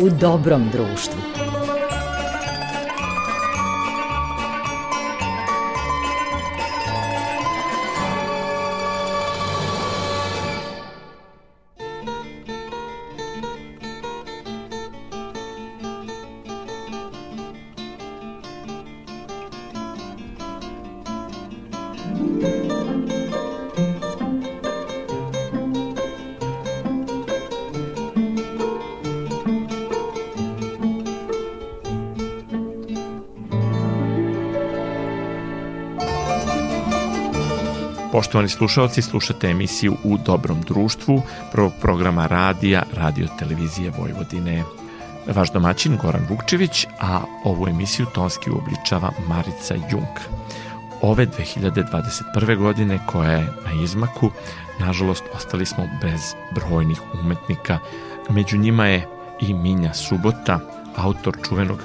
u dobrom društvu. Poštovani slušalci, slušate emisiju U dobrom društvu prvog programa radija Radio Televizije Vojvodine. Vaš domaćin Goran Vukčević, a ovu emisiju tonski uobličava Marica Jung. Ove 2021. godine koja je na izmaku, nažalost ostali smo bez brojnih umetnika. Među njima je i Minja Subota, autor čuvenog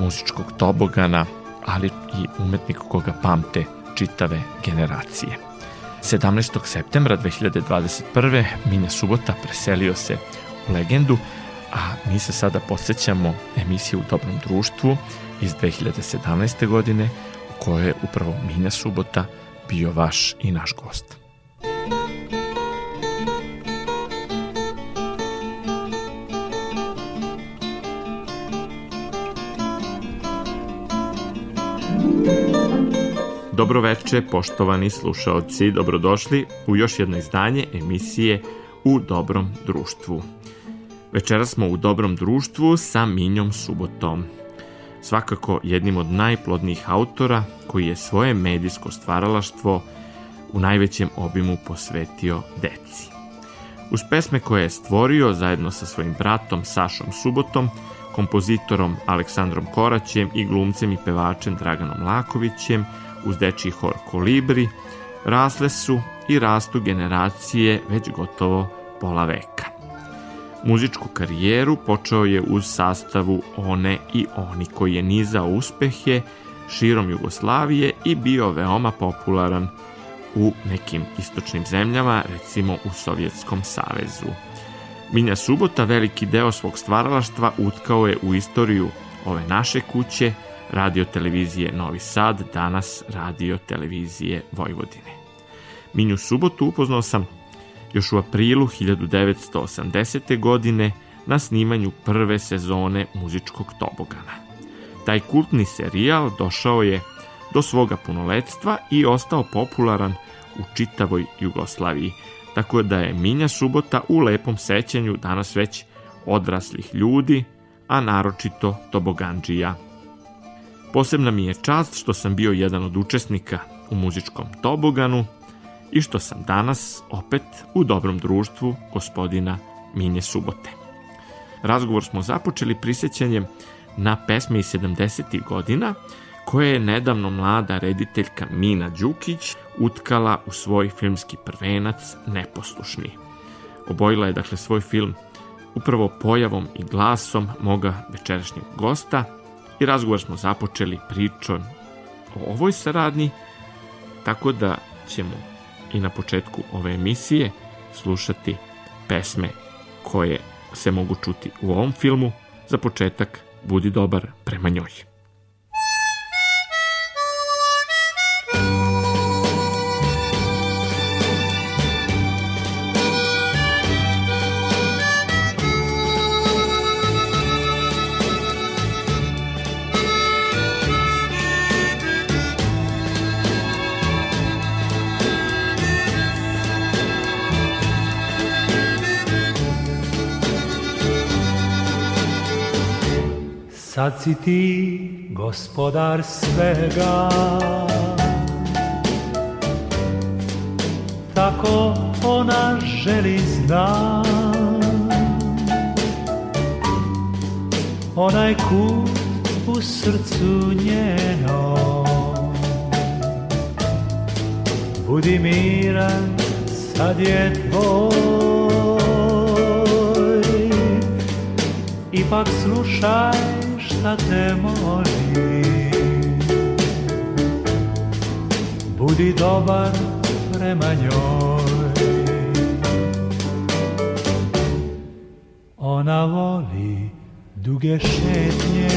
muzičkog tobogana, ali i umetnik koga pamte čitave generacije. 17. septembra 2021. Minja Subota preselio se u legendu, a mi se sada podsjećamo emisije u Dobrom društvu iz 2017. godine u kojoj je upravo Minja Subota bio vaš i naš gost. Dobroveče, poštovani slušaoci, dobrodošli u još jedno izdanje emisije U dobrom društvu. Večera smo u dobrom društvu sa Minjom Subotom. Svakako jednim od najplodnijih autora koji je svoje medijsko stvaralaštvo u najvećem obimu posvetio deci. Uz pesme koje je stvorio zajedno sa svojim bratom Sašom Subotom, kompozitorom Aleksandrom Koraćem i glumcem i pevačem Draganom Lakovićem, uz dečiji hor Kolibri, rasle su i rastu generacije već gotovo pola veka. Muzičku karijeru počeo je uz sastavu One i Oni koji je nizao uspehe širom Jugoslavije i bio veoma popularan u nekim istočnim zemljama, recimo u Sovjetskom savezu. Minja Subota veliki deo svog stvaralaštva utkao je u istoriju ove naše kuće, radio televizije Novi Sad, danas radio televizije Vojvodine. Minju subotu upoznao sam još u aprilu 1980. godine na snimanju prve sezone muzičkog tobogana. Taj kultni serijal došao je do svoga punoletstva i ostao popularan u čitavoj Jugoslaviji, tako da je Minja subota u lepom sećanju danas već odraslih ljudi, a naročito toboganđija Posebna mi je čast što sam bio jedan od učesnika u muzičkom toboganu i što sam danas opet u dobrom društvu gospodina Minje Subote. Razgovor smo započeli prisjećanjem na pesme iz 70. godina koje je nedavno mlada rediteljka Mina Đukić utkala u svoj filmski prvenac Neposlušni. Obojila je dakle svoj film upravo pojavom i glasom moga večerašnjeg gosta, i razgovor smo započeli pričom o ovoj saradnji, tako da ćemo i na početku ove emisije slušati pesme koje se mogu čuti u ovom filmu. Za početak, budi dobar prema njoj. Sad si ti gospodar svega. Tako ona želi zna Onaj kut u srcu njenom. Budi miran, sad je tvoj. Ipak slušaj šta te molim. Budi dobar prema njoj. Ona voli duge šetnje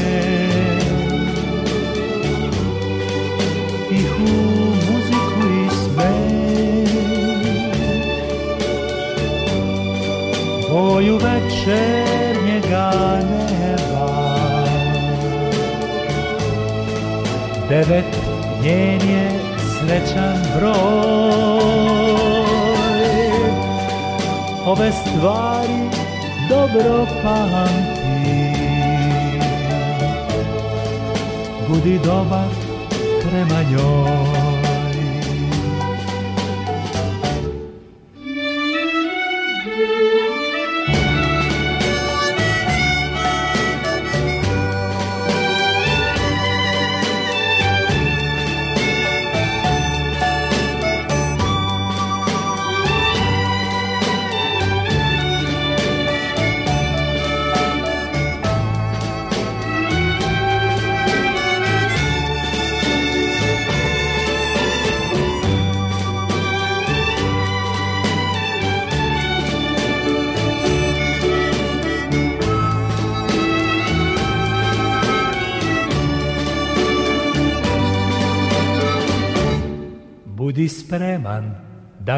tihu muziku i smeh boju večernjega devet njen je srećan broj. Ove stvari dobro pamti Budi dobar prema njoj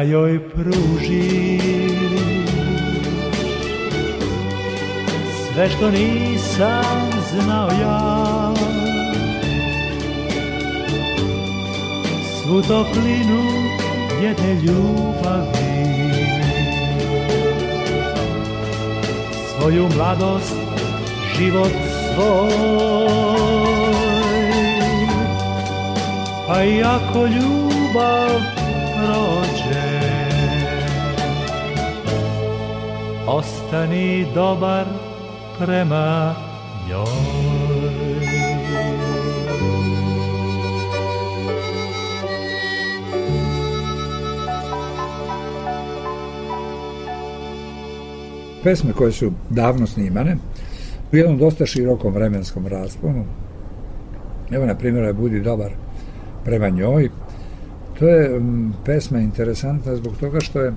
joj pružiš Sve što nisam znao ja Svu toplinu jedne ljubavi. Svoju mladost, život svoj. Pa i ako ljubav prođe Ostani dobar prema njoj pesme koje su davno snimane u jednom dosta širokom vremenskom rasponu. Evo, na primjer, Budi dobar prema njoj. To je m, pesma interesantna zbog toga što je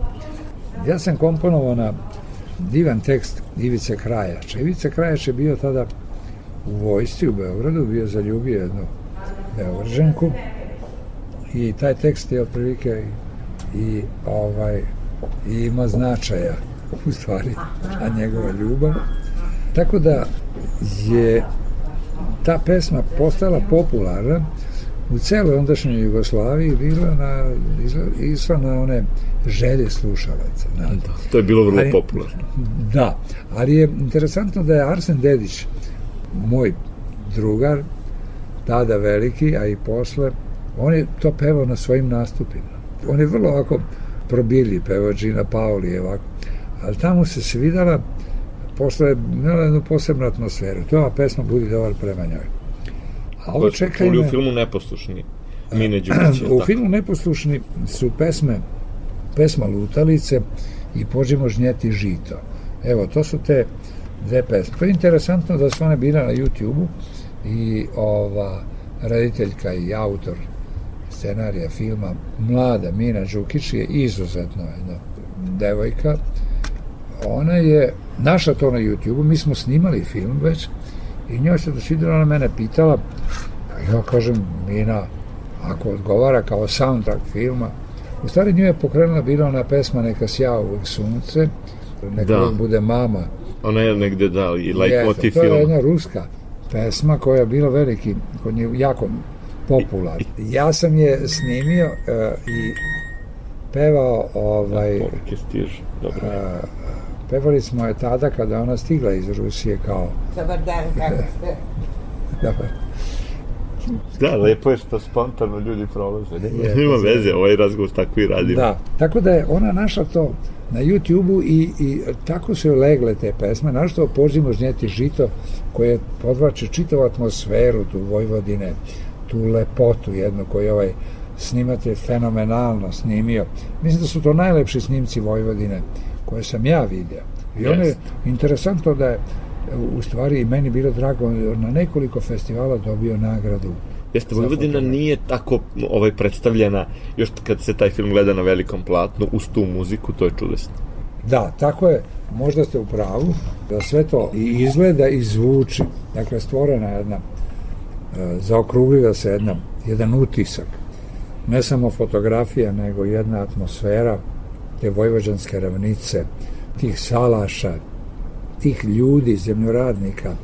ja sam komponovao na divan tekst Ivice Krajača. Ivica Krajač je bio tada u vojsci u Beogradu, bio zaljubio jednu Beograđanku i taj tekst je otprilike i, i ovaj i ima značaja u stvari ta njegova ljubav. Tako da je ta pesma postala popularna u celoj ondašnjoj Jugoslaviji bila na, išla na one želje slušalaca. Na, Da, to je bilo vrlo Ali- popularno. Da, ali je interesantno da je Arsen Dedić, moj drugar, tada veliki, a i posle, on je to pevao na svojim nastupima. On je vrlo ovako probilji pevač i na Pauli je ovako. Ali tamo se svidala, posle imala jednu posebnu atmosferu. To je ova pesma Budi dobar prema njoj. A ovo čekaj čuli u me- filmu Neposlušni. Mine Đurić. je u tako? filmu Neposlušni su pesme, pesma Lutalice i Pođemo žnjeti žito. Evo, to su te dve pesme. To je interesantno da su one bile na YouTube-u i ova rediteljka i autor scenarija filma mlada Mina Đukić je izuzetno jedna devojka ona je našla to na YouTube-u, mi smo snimali film već i njoj se dosvidjela, ona mene pitala ja kažem Mina ako odgovara kao soundtrack filma u stvari nju je pokrenula bila ona pesma Neka sja uvek sunce neka Da. bude mama Ona je negde da, i Jeste, lajkoti to je film. jedna ruska pesma koja je bila veliki, kod nje jako popularna. Ja sam je snimio e, i pevao ovaj, Poruke stižu. Dobro. pevali smo je tada kada ona stigla iz Rusije kao Dobar dan, kako ste? da, Da, lepo je što spontano ljudi prolaze. Nema, nema veze, ovaj razgovor tako i radimo. da, tako da je ona našla to na YouTube-u i, i tako su joj legle te pesme, našto pođimo žnjeti žito koje podvlače čitavu atmosferu tu Vojvodine, tu lepotu jednu koju ovaj snimatelj fenomenalno snimio. Mislim da su to najlepši snimci Vojvodine koje sam ja vidio. I ono je interesantno da je u stvari i meni bilo drago na nekoliko festivala dobio nagradu Jeste, Vojvodina nije tako ovaj predstavljena, još kad se taj film gleda na velikom platnu, uz tu muziku, to je čudesno. Da, tako je, možda ste u pravu, da sve to i izgleda i zvuči. Dakle, stvorena je jedna, e, zaokrugljiva se jedna, jedan utisak. Ne samo fotografija, nego jedna atmosfera te vojvođanske ravnice, tih salaša, tih ljudi, zemljoradnika.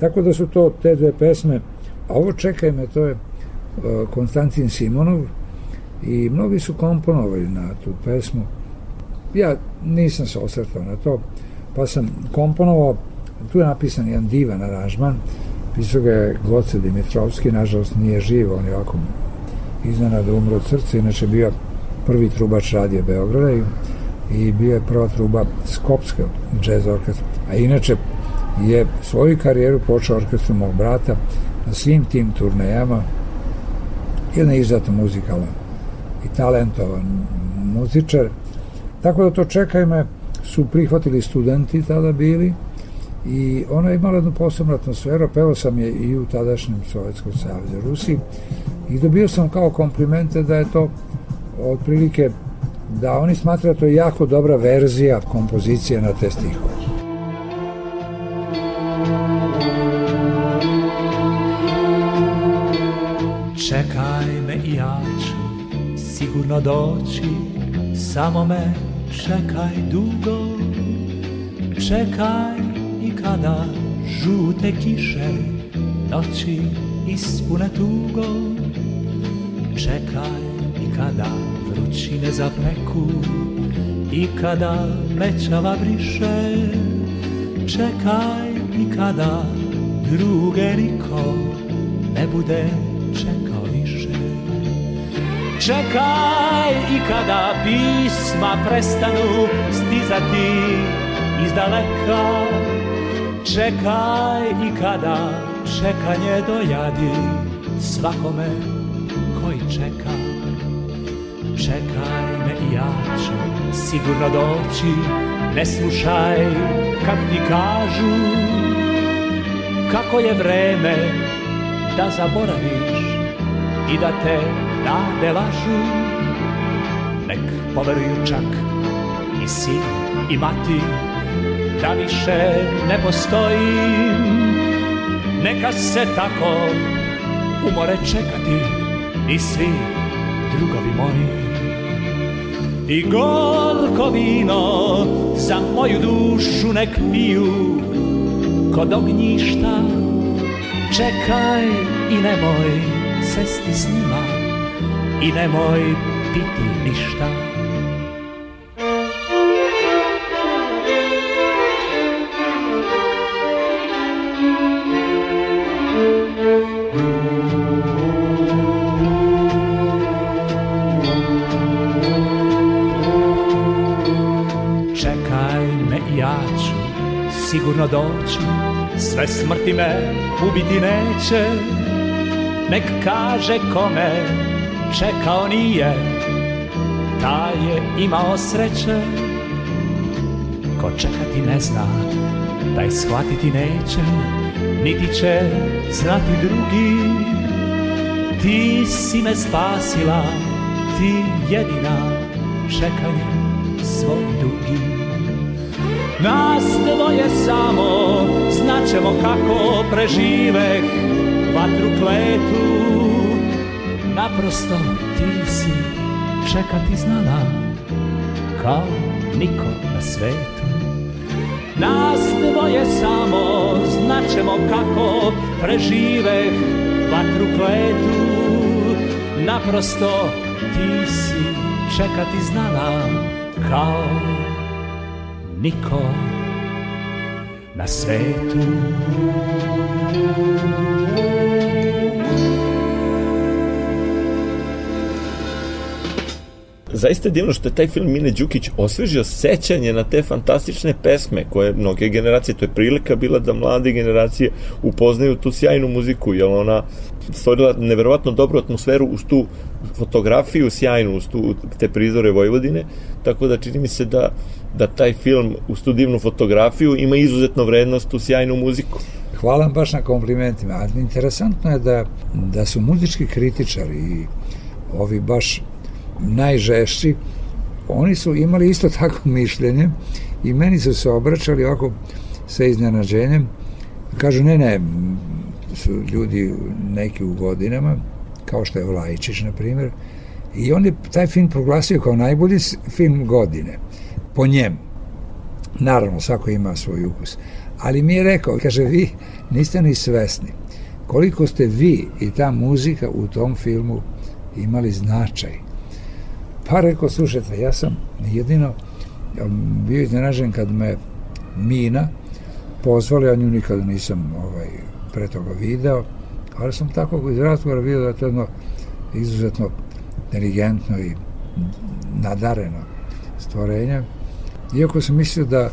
Tako da su to te dve pesme, a ovo čekaj me, to je uh, Konstantin Simonov i mnogi su komponovali na tu pesmu. Ja nisam se osvrtao na to, pa sam komponovao, tu je napisan jedan divan aranžman, pisao ga je Goce Dimitrovski, nažalost nije živ, on je ovako iznenada umro od srca, inače bio prvi trubač radije Beograda i, i bio je prva truba Skopske jazz orkestra. A inače je svoju karijeru počeo orkestrom mog brata na svim tim turnejama. Jedna izuzetno muzikalan i talentovan muzičar. Tako da to čekaj me su prihvatili studenti tada bili i ona je imala jednu posebnu atmosferu, pevao sam je i u tadašnjem Sovjetskom savjezu Rusiji i dobio sam kao komplimente da je to otprilike da oni smatraju da to je jako dobra verzija kompozicije na te stihove. Čekaj me i ja ću sigurno doći, samo me čekaj dugo. Čekaj i kada žute kiše noći ispune tugo. Čekaj i kada vrućine zapeku i kada mećava briše. Čekaj i kada druge niko ne bude čekao više. Čekaj i kada pisma prestanu stizati iz daleka. Čekaj i kada čekanje dojadi svakome. Čekaj me i ja ću sigurno doći, ne slušaj kad ti kažu kako je vreme da zaboraviš i da te nade lažu. Nek poveruju čak i sin i mati da više ne postojim. Neka se tako umore čekati i svi drugovi moji. I gorko vino za moju dušu nek piju kod ognjišta Čekaj i nemoj sesti s njima i nemoj piti ništa. Doći sve smrti me ubiti neće. Nek kaže kome čekao nije Taj je imao sreće. Ko čekati ne zna Taj shvatiti neće Niti će znati drugi. Ti si me spasila Ti jedina Čekanjem svoj dugi nas dvoje samo Znaćemo kako preživeh Vatru kletu. Naprosto ti si Čekati znala Kao niko na svetu. Nas dvoje samo Znaćemo kako preživeh Vatru kletu. Naprosto ti si Čekati znala Kao niko na svetu. Zaista je divno što je taj film Mine Đukić osvežio sećanje na te fantastične pesme koje mnoge generacije, to je prilika bila da mlade generacije upoznaju tu sjajnu muziku, jer ona stvorila neverovatno dobru atmosferu uz tu fotografiju sjajnu, uz tu, te prizore Vojvodine, tako da čini mi se da, da taj film uz tu divnu fotografiju ima izuzetno vrednost u sjajnu muziku. Hvala vam baš na komplimentima. Interesantno je da, da su muzički kritičari i ovi baš najžešći oni su imali isto tako mišljenje i meni su se obraćali ovako sa iznenađenjem. Kažu, ne, ne, su ljudi neki u godinama, kao što je Vlajičić, na primjer, i on je taj film proglasio kao najbolji film godine, po njemu. Naravno, svako ima svoj ukus. Ali mi je rekao, kaže, vi niste ni svesni koliko ste vi i ta muzika u tom filmu imali značaj. Pa rekao, slušajte, ja sam jedino bio iznenažen kad me Mina pozvali, ja nju nikada nisam ovaj, pre toga video, ali sam tako iz razgovora vidio da je to jedno izuzetno inteligentno i nadareno stvorenje. Iako sam mislio da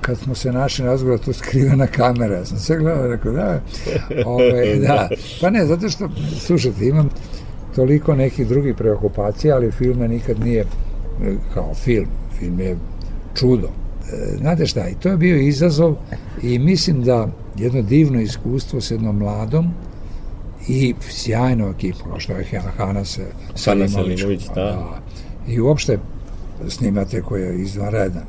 kad smo se našli na razgovor, to skrivena kamera. Ja sam sve gledao rekao, da, ove, da. Pa ne, zato što, slušajte, imam toliko nekih drugih preokupacija, ali film nikad nije kao film. Film je čudo. E, znate šta, i to je bio izazov i mislim da jedno divno iskustvo s jednom mladom i sjajno ekipom, kao što je Hana Salimović. da. da. I uopšte snimate koji je izvanredan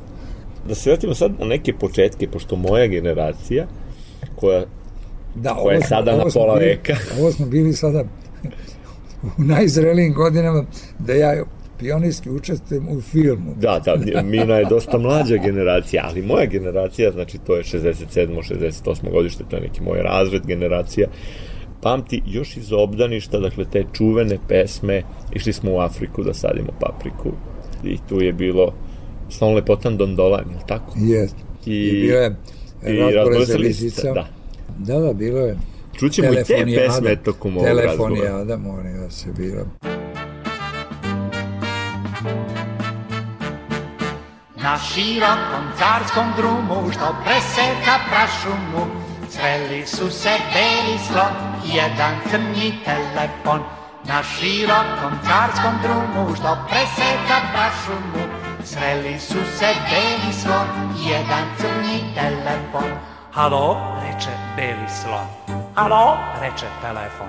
da se vratimo sad na neke početke, pošto moja generacija, koja, da, koja je sada na pola bili, veka... Ovo smo bili sada u najzrelijim godinama da ja pionirski učestvujem u filmu. Da, da, Mina je dosta mlađa generacija, ali moja generacija, znači to je 67. 68. godište, to je neki moj razred generacija, pamti još iz obdaništa, dakle te čuvene pesme, išli smo u Afriku da sadimo papriku i tu je bilo Slon lepotan Dondolan, je li tako? Jest. I, I bio je razbore za lisica. Da. da, da, bilo je. Čućemo i te pesme tokom ovog razgovora. Telefonijada, molim vas, je bila. Na širokom carskom drumu što preseca prašumu Sreli su se beli slon i jedan crni telefon Na širokom carskom drumu što preseca prašumu Sreli su se beli slon i jedan crni telefon. Halo, reče beli slon. Halo, reče telefon.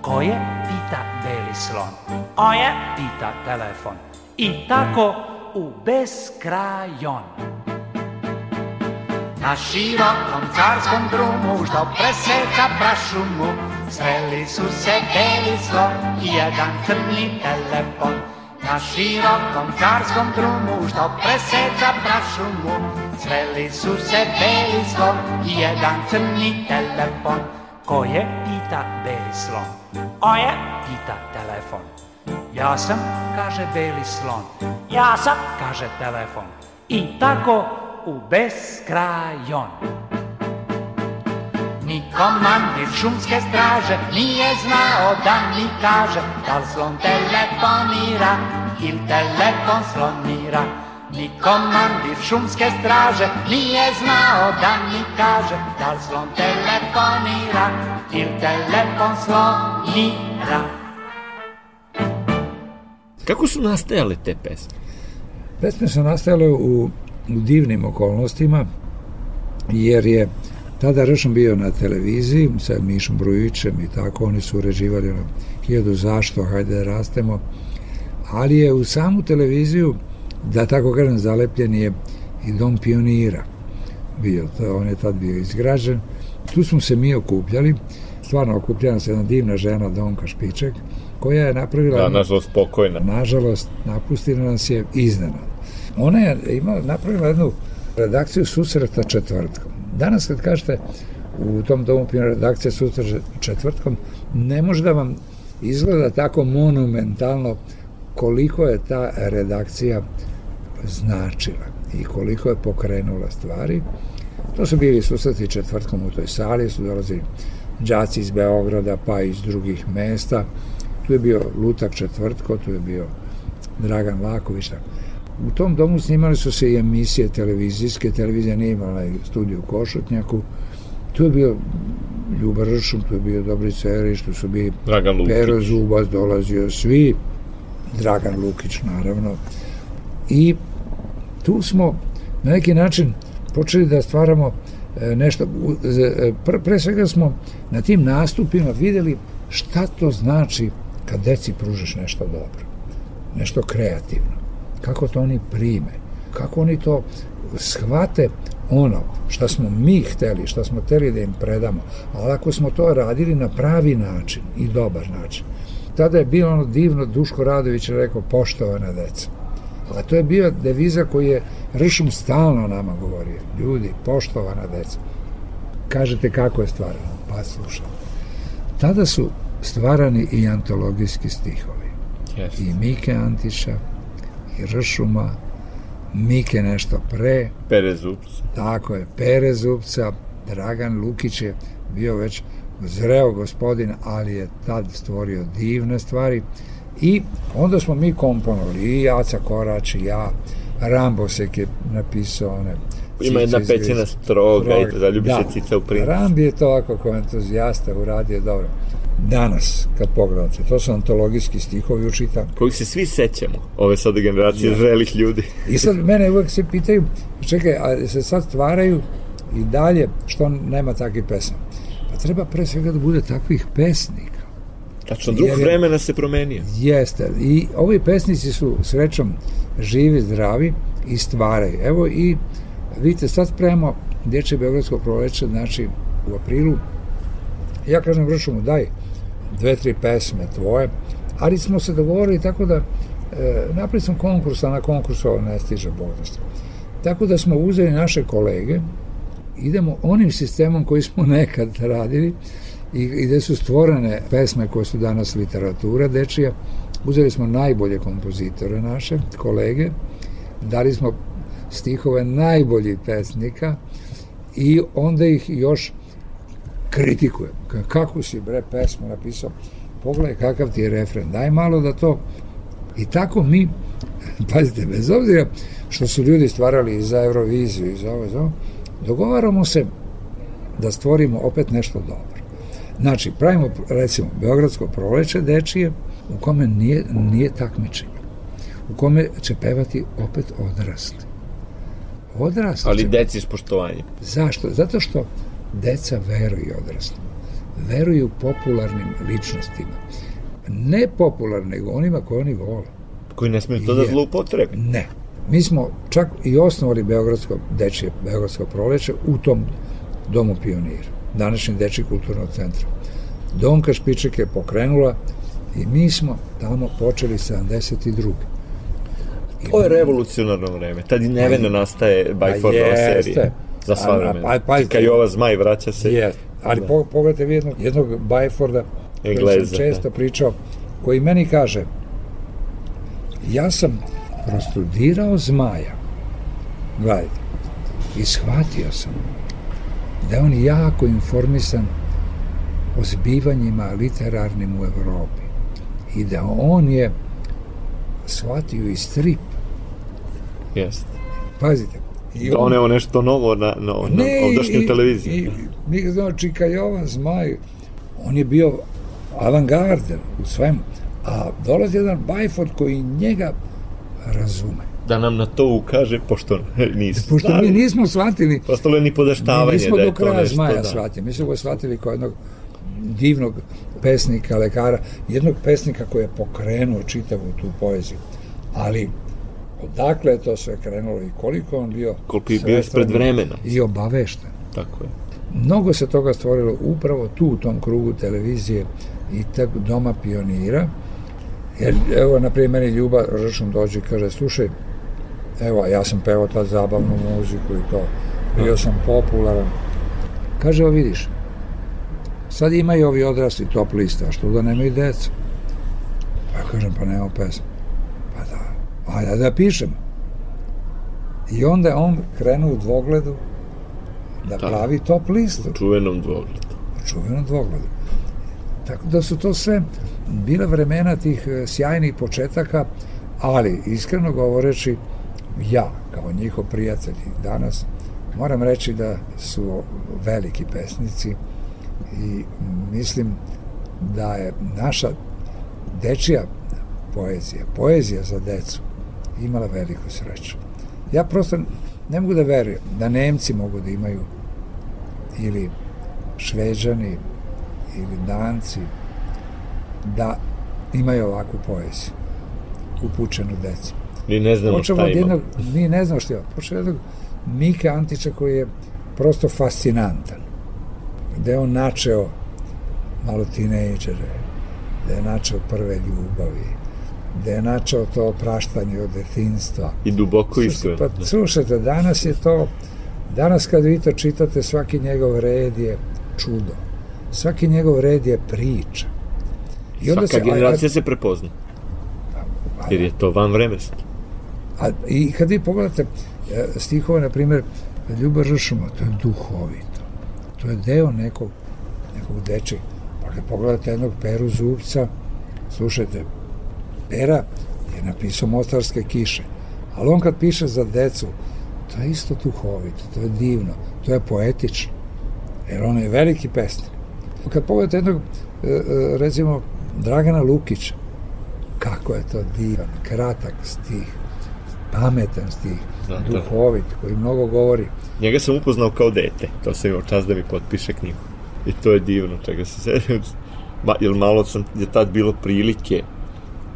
Ko je, pita beli slon. O je, pita telefon. I tako u beskrajon. Na širokom carskom drumu što preseca prašumu Sreli su se beli slon i jedan crni telefon Na širokom carskom drumu što preseca prašumu Sreli su se beli slon i jedan crni telefon. Ko je, pita beli slon O je, pita telefon. Ja sam, kaže beli slon Ja sam, kaže telefon. I tako u beskrajon komandir šumske straže nije znao da mi kaže Da li slon telefonira ili telefon slonira Ni komandir šumske straže nije znao da mi kaže Da li slon telefonira ili telefon slonira Kako su nastajale te pesme? Pesme su nastajale u, u divnim okolnostima, jer je Tada Ršom bio na televiziji sa Mišom Brujićem i tako, oni su uređivali ono, hiljadu zašto, hajde da rastemo, ali je u samu televiziju, da tako kažem, zalepljen je i dom pionira bio, to, on je tad bio izgrađen, tu smo se mi okupljali, stvarno okupljena se jedna divna žena, Donka Špiček, koja je napravila... Da, nažalost, pokojna. Nažalost, napustila nas je iznenad. Ona je ima, napravila jednu redakciju susreta četvrtkom. Danas kad kažete u tom domu pionira redakcija sutra četvrtkom, ne može da vam izgleda tako monumentalno koliko je ta redakcija značila i koliko je pokrenula stvari. To su bili susreti četvrtkom u toj sali, su dolazili đaci iz Beograda pa iz drugih mesta. Tu je bio Lutak četvrtko, tu je bio Dragan Laković, tako U tom domu snimali su se i emisije televizijske, televizija nije imala studiju u Košutnjaku, tu je bio Ljuba Ršum, tu je bio Dobrica Eriš, tu su bili Dragan Lukić. Pero Zubac, dolazio svi, Dragan Lukić naravno. I tu smo na neki način počeli da stvaramo e, nešto, e, pre svega smo na tim nastupima videli šta to znači kad deci pružiš nešto dobro, nešto kreativno kako to oni prime, kako oni to shvate ono što smo mi hteli, što smo hteli da im predamo, ali ako smo to radili na pravi način i dobar način, tada je bilo ono divno, Duško Radović je rekao poštovana deca. A to je bio deviza koji je Ršum stalno nama govorio. Ljudi, poštovana deca. Kažete kako je stvarano? Pa slušam. Tada su stvarani i antologijski stihovi. Yes. I Mike Antiša, i Ršuma, Mike nešto pre. Pere Zupca. Tako je, Pere Zupca, Dragan Lukić je bio već zreo gospodin, ali je tad stvorio divne stvari i onda smo mi komponovali i Jaca Korać i ja Rambosek je napisao one ima jedna pećina stroga i to da ljubi da. se cica u princu. Rambi je to ovako kao entuzijasta uradio dobro. Danas, kad pogledate, to su antologijski stihovi učitam. Koji se svi sećamo, ove sada generacije ja. zrelih ljudi. I sad mene uvek se pitaju, čekaj, a se sad stvaraju i dalje, što nema takvih pesama? Pa treba pre svega da bude takvih pesnika. Tačno, drug Jer, vremena se promenio. Jeste, i ovi pesnici su srećom živi, zdravi i stvaraju. Evo i vidite, sad spremamo Dječje Beogradsko proleće, znači u aprilu. Ja kažem vršu mu, daj dve, tri pesme tvoje, ali smo se dogovorili tako da e, napravili smo konkurs, a na konkursu ovo ne stiže Bogdaštvo. Tako da smo uzeli naše kolege, idemo onim sistemom koji smo nekad radili i, i gde su stvorene pesme koje su danas literatura dečija, uzeli smo najbolje kompozitore naše, kolege, dali smo stihove najboljih pesnika i onda ih još kritikujem. Kako si bre pesmu napisao? Pogledaj kakav ti je refren. Daj malo da to... I tako mi, pazite, bez obzira što su ljudi stvarali i za Euroviziju i za ovo, za ovo, dogovaramo se da stvorimo opet nešto dobro. Znači, pravimo, recimo, Beogradsko proleće dečije, u kome nije, nije takmičenje, u kome će pevati opet odrasli. Odrasli Ali će... deci s poštovanjem. Zašto? Zato što deca veruju odraslim. Veruju popularnim ličnostima. Ne popularnim, nego onima koje oni vole. Koji ne smiju to da zloupotrebe. Ne. Mi smo čak i osnovali Beogradsko, dečije Beogradsko proleće u tom domu pionira, današnjem dečji kulturnog centra. Donka Špiček je pokrenula i mi smo tamo počeli 72. To je revolucionarno vreme. Tad i neveno nastaje Bajfordova serija. Za sva vremena. Pa, pa, Kad i ova zmaj vraća se. Je. Ali da. pogledajte vi jednog, jednog Bajforda, koji sam često da. pričao, koji meni kaže, ja sam prostudirao zmaja, gledajte, i shvatio sam da je on jako informisan o zbivanjima literarnim u Evropi i da on je shvatio i strip. Jeste. Pazite. I on, Doneo nešto novo na, na, na ovdašnjoj televiziji. I, mi ga znamo Čika Jovan Zmaj, on je bio avangarden u svemu. A dolazi jedan Bajford koji njega razume. Da nam na to ukaže, pošto nismo. Pošto mi nismo shvatili. Postalo je ni podaštavanje. Mi nismo da do kraja Zmaja da. shvatili. Mi smo ga shvatili kao jednog divnog pesnika, lekara, jednog pesnika koji je pokrenuo čitavu tu poeziju. Ali odakle je to sve krenulo i koliko on bio koliko je bio ispred vremena i obavešten. Tako je. Mnogo se toga stvorilo upravo tu u tom krugu televizije i tak doma pionira. Jer, evo, na primjer, meni Ljuba Ršum dođe i kaže, slušaj, evo, ja sam pevao ta zabavnu muziku i to, bio sam popularan. Kaže, o vidiš, Sad imaju ovi odrasli top lista, što da nemaju deca? Pa ja kažem, pa nema pesma. Pa da, da pišem. I onda on krenuo u dvogledu da, da pravi top listu. U čuvenom dvogledu. U čuvenom dvogledu. Tako da su to sve bile vremena tih e, sjajnih početaka, ali iskreno govoreći, ja, kao njihov prijatelj danas, moram reći da su veliki pesnici, i mislim da je naša dečija poezija, poezija za decu, imala veliku sreću. Ja prosto ne mogu da verujem da Nemci mogu da imaju ili Šveđani ili Danci da imaju ovakvu poeziju upućenu deci. Ni ne znamo Počemo šta ima. jednog, mi ne znamo šta ima. Počemo jednog Mika Antića koji je prosto fascinantan. Gde je on načeo malo tinejdžere, gde je načeo prve ljubavi, gde je načeo to opraštanje od detinstva. I duboko iskren. Pa slušajte, danas je to, danas kad vi to čitate, svaki njegov red je čudo. Svaki njegov red je priča. Svaka generacija se prepozna. a, Jer je to van vremenski. A, I kad vi pogledate e, stihove, na primjer, Ljubav Žršuma, to je duhovito. To je deo nekog, nekog dečeg. Pa kad pogledate jednog Peru Zubca, slušajte, Pera je napisao Mostarske kiše, ali on kad piše za decu, to je isto duhovito, to je divno, to je poetično, jer on je veliki pesnik. Kad pogledate jednog, e, e, recimo, Dragana Lukića, kako je to divan, kratak stih, pametan stih, Da, da. duhovit, koji mnogo govori. Njega sam upoznao kao dete. To sam imao čas da mi potpiše knjigu. I to je divno, čega se sećam. Ma, jer malo sam, je tad bilo prilike,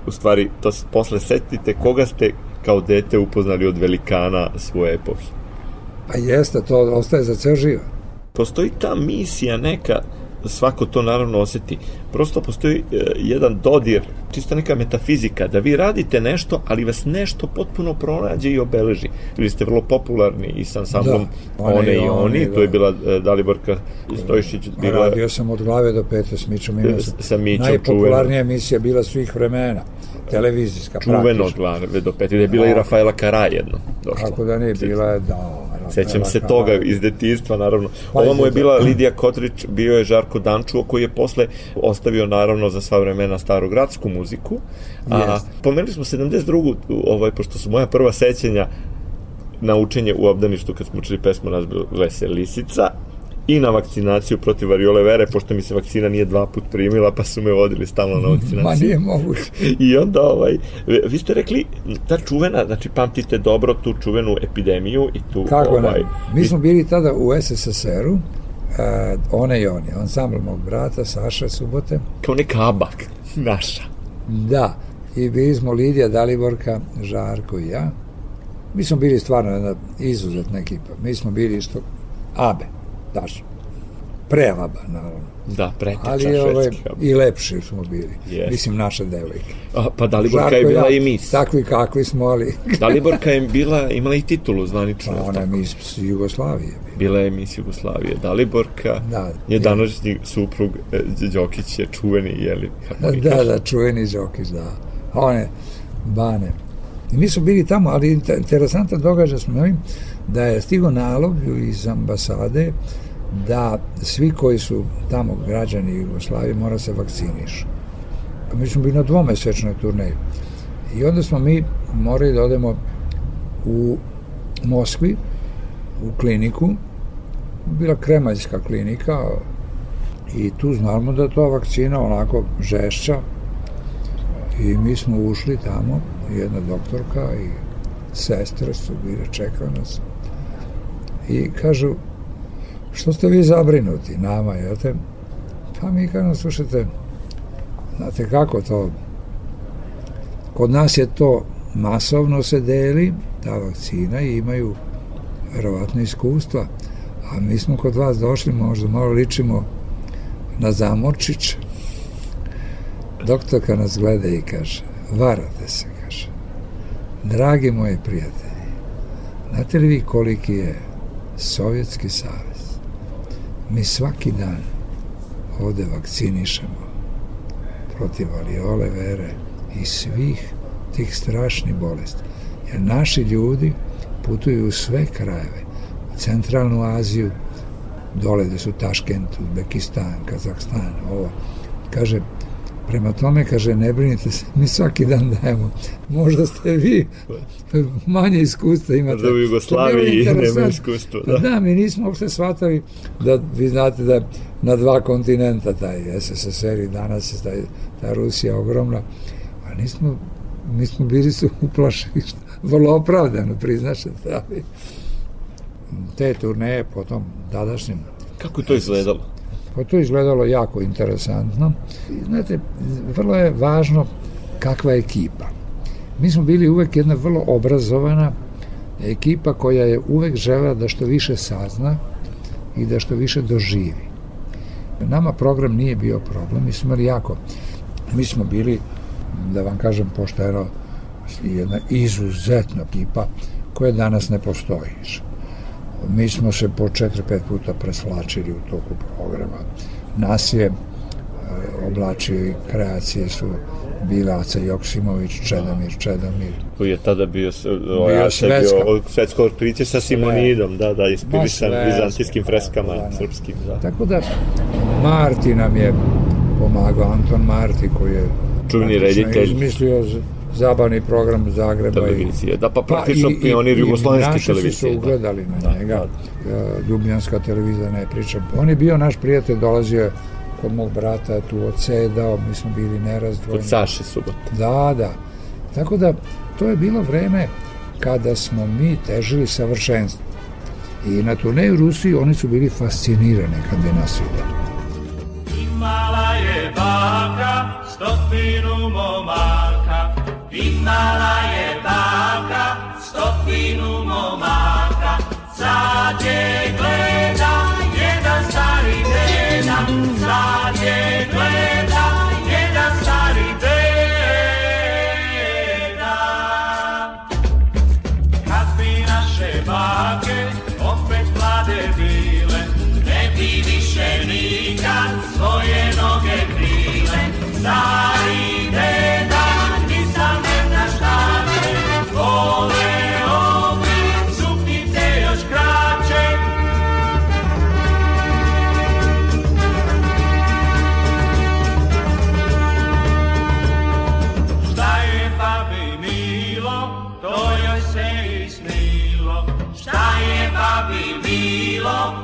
u stvari, to se posle setite koga ste kao dete upoznali od velikana svoje epohe. Pa jeste, to ostaje za ceo život. Postoji ta misija neka, svako to naravno oseti. Prosto postoji e, jedan dodir, čisto neka metafizika, da vi radite nešto, ali vas nešto potpuno pronađe i obeleži. Bili ste vrlo popularni i sa ansamblom Da, One, one i Oni, da. to je bila e, Daliborka Stojišić, Ma, bila Radio sam od glave do pete s Mićom Inosom. S- sa Mićom, Najpopularnija emisija bila svih vremena. Televizijska, čuveno praktično. glave do peti, da je bila i Rafaela Kara jedno. Došla. Kako da nije, bila je, da. Sećam se toga iz detinjstva, naravno. Pa Ova mu je bila Lidija Kotrić, bio je Žarko Dančuo, koji je posle ostavio, naravno, za sva vremena starogradsku muziku. A, pomenuli smo 72. Ovaj, pošto su moja prva sećanja na učenje u obdaništu kad smo učili pesmu nazvale se Lisica i na vakcinaciju protiv variole vere, pošto mi se vakcina nije dva put primila, pa su me vodili stalno na Ma vakcinaciju. nije moguće. I onda, ovaj, vi ste rekli, ta čuvena, znači pamtite dobro tu čuvenu epidemiju i tu, Kako ovaj, ne? Mi smo bili tada u SSSR-u, uh, one i oni, ansambl mog brata, Saša Subote. kao neka abak, naša. Da, i bili smo Lidija, Daliborka, Žarko i ja. Mi smo bili stvarno jedna izuzetna ekipa. Mi smo bili isto Abe, daš. Pre Aba, naravno. Da, preteča Ali ovaj, i lepši smo bili. Jest. Mislim, naše devojke. A, pa Daliborka je bila ja, i mis. Takvi kakvi smo, ali Daliborka je bila, imala i titulu zvanično. pa ona je mis Jugoslavije. bila. Bila je mis Jugoslavije. Daliborka Da. je današnji suprug e, Đokić je čuveni, jeli, kako mi Da, kažu. da, čuveni Đokić, da. A One, Bane. I mi smo bili tamo, ali inter- interesantan događaj smo imali da je stigo nalog iz ambasade da svi koji su tamo građani Jugoslavije mora se vakcinišu. Mi smo bili na dvomesečnoj turneji. I onda smo mi morali da odemo u Moskvi, u kliniku, bila kremaljska klinika, i tu znamo da to vakcina onako žešća i mi smo ušli tamo, jedna doktorka i sestre su bile, čekaju nas i kažu što ste vi zabrinuti nama, jel te? Pa mi kažemo, slušajte, znate kako to, kod nas je to masovno se deli, ta vakcina i imaju verovatno iskustva, a mi smo kod vas došli, možda malo ličimo na zamorčić. Doktorka nas gleda i kaže, varate se, kaže. Dragi moji prijatelji, znate li vi koliki je Sovjetski savez? Mi svaki dan ovde vakcinišemo protiv variole vere i svih tih strašnih bolesti. Jer naši ljudi putuju u sve krajeve, u centralnu Aziju, dole gde su Taškent, Uzbekistan, Kazahstan, ovo. Kaže, prema tome, kaže, ne brinite se, mi svaki dan dajemo. Možda ste vi manje iskustva imate. Možda u Jugoslaviji nema iskustva, Da. da. da, mi nismo uopšte shvatali da vi znate da na dva kontinenta taj SSSR i danas je taj, ta Rusija ogromna, a nismo, mi smo bili su uplašeni, vrlo opravdano, priznašete, ali te turneje potom tadašnjim Kako je to izgledalo? Pa to izgledalo jako interesantno. I, znate, vrlo je važno kakva je ekipa. Mi smo bili uvek jedna vrlo obrazovana ekipa koja je uvek žela da što više sazna i da što više doživi. Nama program nije bio problem, mi smo jako, mi smo bili, da vam kažem pošteno, jedna izuzetna ekipa koja danas ne postoji. Mi smo se po 4-5 puta preslačili u toku programa. Nas je e, oblačio i kreacije su bila Aca Joksimović, Čedomir, Čedomir. Koji je tada bio, ovaj, bio svetska. Bio svetsko otkriće sa Simonidom, da, da, ispilisan vizantijskim freskama da, da. srpskim. Da. Tako da, Marti nam je pomagao, Anton Marti koji je čuveni reditelj. Izmislio zabavni program Zagreba. Televizije, da, pa praktično pa, pionir jugoslovenske televizije. Naši su se ugledali da. na njega. Da, da. Ljubljanska televizija, ne pričam. On je bio naš prijatelj, dolazio kod mog brata tu odsedao, mi smo bili nerazdvojni. Kod Saše Subot. Da, da. Tako da, to je bilo vreme kada smo mi težili savršenstvo. I na turneju Rusiji oni su bili fascinirani kad bi nas videli. Imala je baka stotinu momaka, vymala je báka, stopinu momáka, sádě gleda. Bilo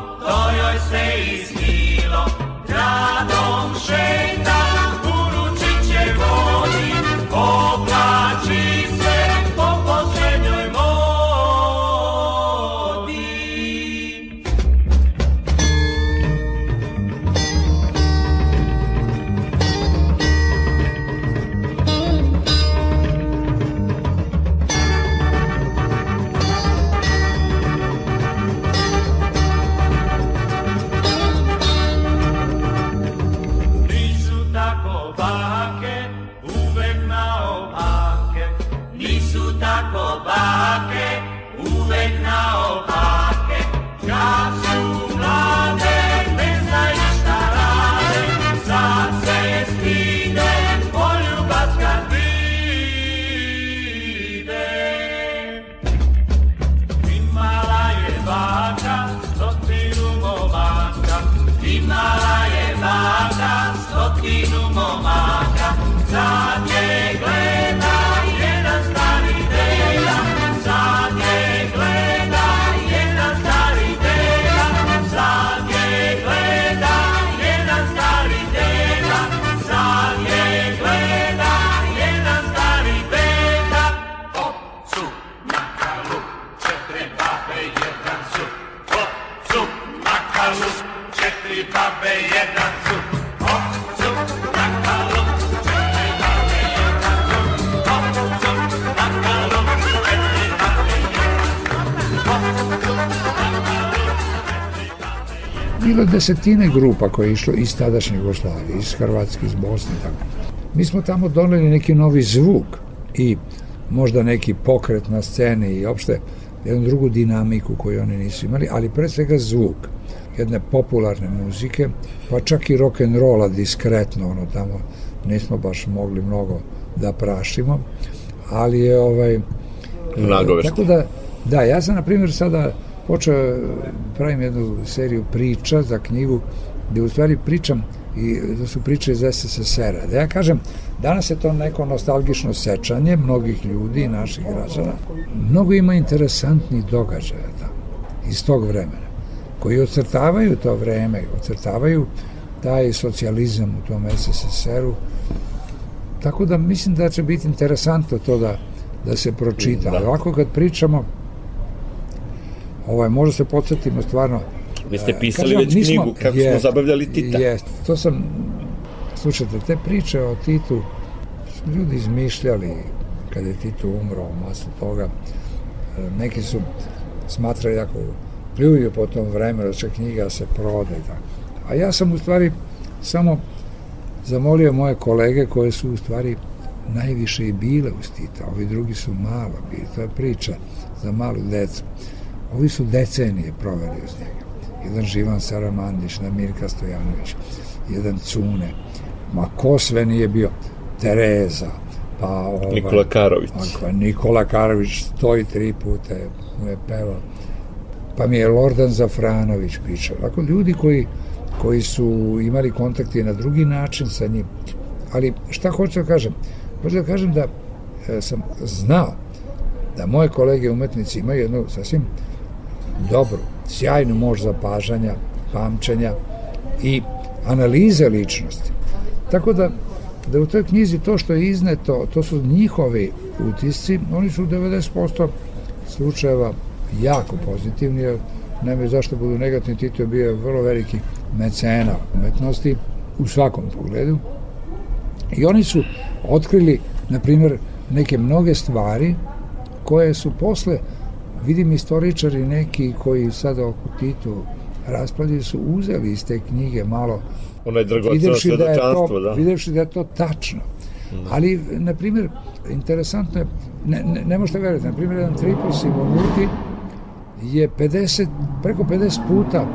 desetine grupa koje je išlo iz tadašnje Jugoslavije, iz Hrvatske, iz Bosne tako. Mi smo tamo doneli neki novi zvuk i možda neki pokret na sceni i opšte jednu drugu dinamiku koju oni nisu imali, ali pre svega zvuk jedne popularne muzike, pa čak i rock and rolla diskretno, ono tamo nismo baš mogli mnogo da prašimo, ali je ovaj Nagovešta. Tako da, da, ja sam na primjer sada počeo pravim jednu seriju priča za knjigu gde u stvari pričam i da su priče iz SSSR-a. Da ja kažem, danas je to neko nostalgično sečanje mnogih ljudi i naših građana. Mnogo ima interesantnih događaja tamo, iz tog vremena, koji ocrtavaju to vreme, ocrtavaju taj socijalizam u tom SSSR-u. Tako da mislim da će biti interesantno to da, da se pročita. Da. Ovako kad pričamo, ovaj, možda se podsjetimo stvarno Vi ste pisali kažem, već nismo, knjigu kako jest, smo zabavljali Tita. Jest, to sam, slušajte, te priče o Titu su ljudi izmišljali, kad je Tito umro, masu toga. E, neki su smatrali jako pljuju po tom vremenu, da će knjiga se prode. Da. A ja sam u stvari samo zamolio moje kolege koje su u stvari najviše i bile uz Tita, ovi drugi su malo bili, to je priča za malu decu. Ovi su decenije proveli uz njega. Jedan Živan Saramandić, Mirka Stojanović, jedan Cune, ma ko sve nije bio, Tereza, pa ovaj, Nikola Karović. Pa, Nikola Karović stoji tri puta, mu je pevao. Pa mi je Lordan Zafranović pričao. Dakle, ljudi koji, koji su imali kontakte na drugi način sa njim. Ali šta hoću da kažem? Hoću da kažem da e, sam znao da moje kolege umetnici imaju jednu sasvim dobru, sjajnu moć zapažanja, pamćenja i analize ličnosti. Tako da, da u toj knjizi to što je izneto, to su njihovi utisci, oni su u 90% slučajeva jako pozitivni, jer nema zašto budu negativni, Tito bio vrlo veliki mecena umetnosti u svakom pogledu. I oni su otkrili, na primjer, neke mnoge stvari koje su posle, vidim istoričari neki koji sada oko Titu raspravljaju su uzeli iz te knjige malo onaj dragoceno da svedočanstvo, da. Videvši da je to tačno. Da. Ali, na primjer, interesantno je, ne, ne, ne možete veriti, na primjer, jedan tripus Simonuti je 50, preko 50 puta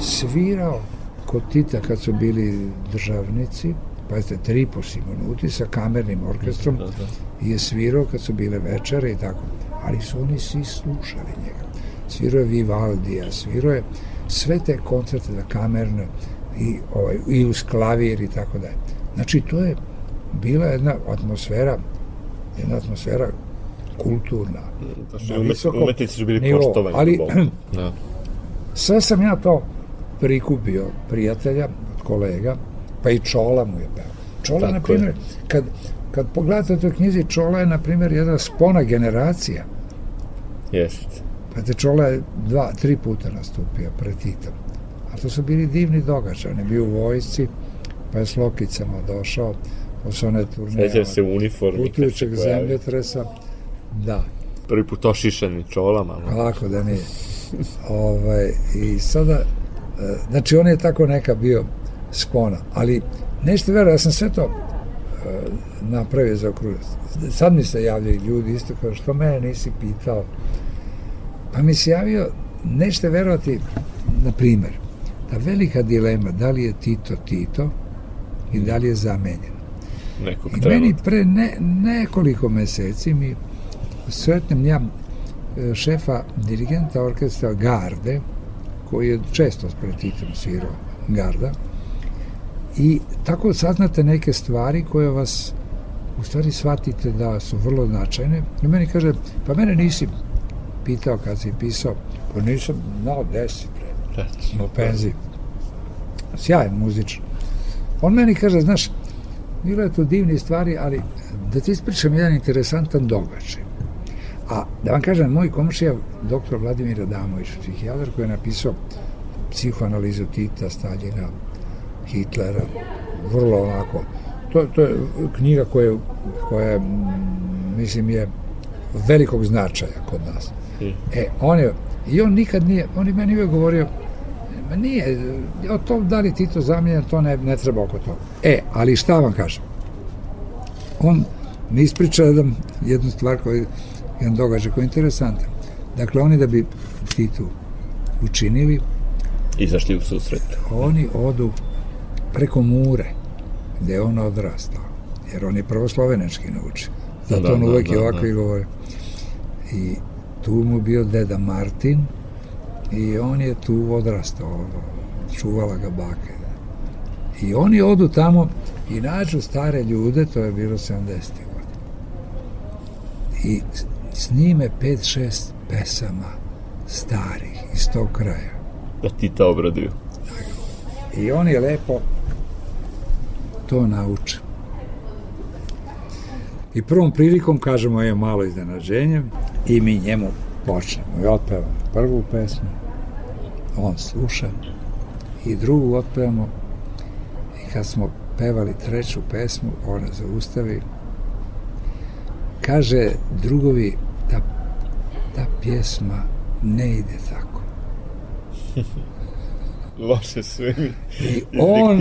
svirao kod Tita kad su bili državnici, pazite, tripus Simonuti sa kamernim orkestrom da, da. je svirao kad su bile večere i tako. Ali su oni svi slušali njega. Svirao je Vivaldija, svirao je sve te koncerte da kamerne, i, ovaj, i uz klavir i tako dalje. Znači, to je bila jedna atmosfera, jedna atmosfera kulturna. Da su visokom, umetnici su bili nivo, poštovani. Ali, da. sve sam ja to prikupio prijatelja, od kolega, pa i Čola mu je peo. Čola, Tako na primjer, kad, kad pogledate u toj knjizi, Čola je, na primjer, jedna spona generacija. Jest. Pa te Čola je dva, tri puta nastupio pred Titom to su bili divni događaj. On je bio u vojsci, pa je s lokicama došao, posle one turneje. Sećam se u uniformi. Putujućeg zemljotresa. Da. Prvi put ošišani čolama. Lako da nije. ovaj, I sada, e, znači on je tako neka bio spona, ali nešto vera, ja sam sve to uh, napravio za okruž. Sad mi se javljaju ljudi isto kao što mene nisi pitao. Pa mi se javio, nešto verovati, na primer, ta velika dilema da li je Tito Tito i da li je zamenjen. Nekog I meni pre ne, nekoliko meseci mi sretnem ja e, šefa dirigenta orkestra Garde, koji je često pred Titom svirao Garda, i tako saznate neke stvari koje vas u stvari shvatite da su vrlo značajne. I meni kaže, pa mene nisi pitao kad si pisao, pa nisam znao deset, u penziji. Sjajan muzič. On meni kaže, znaš, bilo je to divni stvari, ali da ti ispričam jedan interesantan događaj. A da vam kažem, moj komšija, doktor Vladimir Adamović, psihijatar koji je napisao psihoanalizu Tita, Staljina, Hitlera, vrlo onako. To, to je knjiga koja, koja mislim, je velikog značaja kod nas. E, on je, i on nikad nije, on je meni uvijek govorio, Ma nije, o tom da li Tito zamijenjen, to ne, ne treba oko toga. E, ali šta vam kažem? On mi ispriča jedan, jednu stvar koji, jedan događaj koji je interesantan. Dakle, oni da bi Titu učinili izašli u susret. Oni odu preko Mure, gde je on odrastao. Jer on je prvo slovenački nauči. Zato da, on uvek da, i ovako da. i govore. I tu mu bio deda Martin, i on je tu odrastao, čuvala ga bake. I oni odu tamo i nađu stare ljude, to je bilo 70. godina. I snime 5-6 pesama starih iz tog kraja. Da ti to obraduju. I on je lepo to nauče. I prvom prilikom kažemo je malo iznenađenje i mi njemu počnemo i otpevamo prvu pesmu, on sluša i drugu otpevamo i kad smo pevali treću pesmu, ona zaustavi, kaže drugovi, ta, ta pjesma ne ide tako. Loše im I on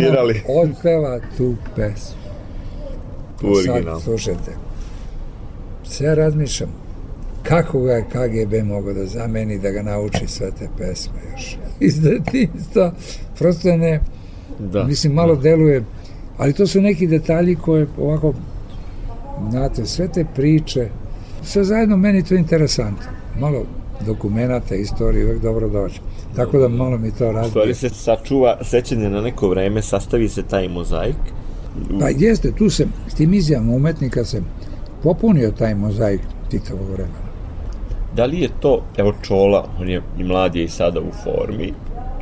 otpeva tu pesmu. U original. Sad, slušajte. Sve ja razmišljam, kako ga je KGB mogao da zameni, da ga nauči sve te pesme još. Iz detinjstva. Prosto ne, da. mislim, malo da. deluje, ali to su neki detalji koje ovako, znate, sve te priče, sve zajedno meni to interesantno. Malo dokumenta, istorije uvek dobro dođe. Tako da malo mi to radi. Stvari se sačuva sećanje na neko vreme, sastavi se taj mozaik. Pa jeste, tu se, s tim izjavom umetnika se popunio taj mozaik Titovog vremena. Da li je to, evo Čola, on je i mlad je i sada u formi,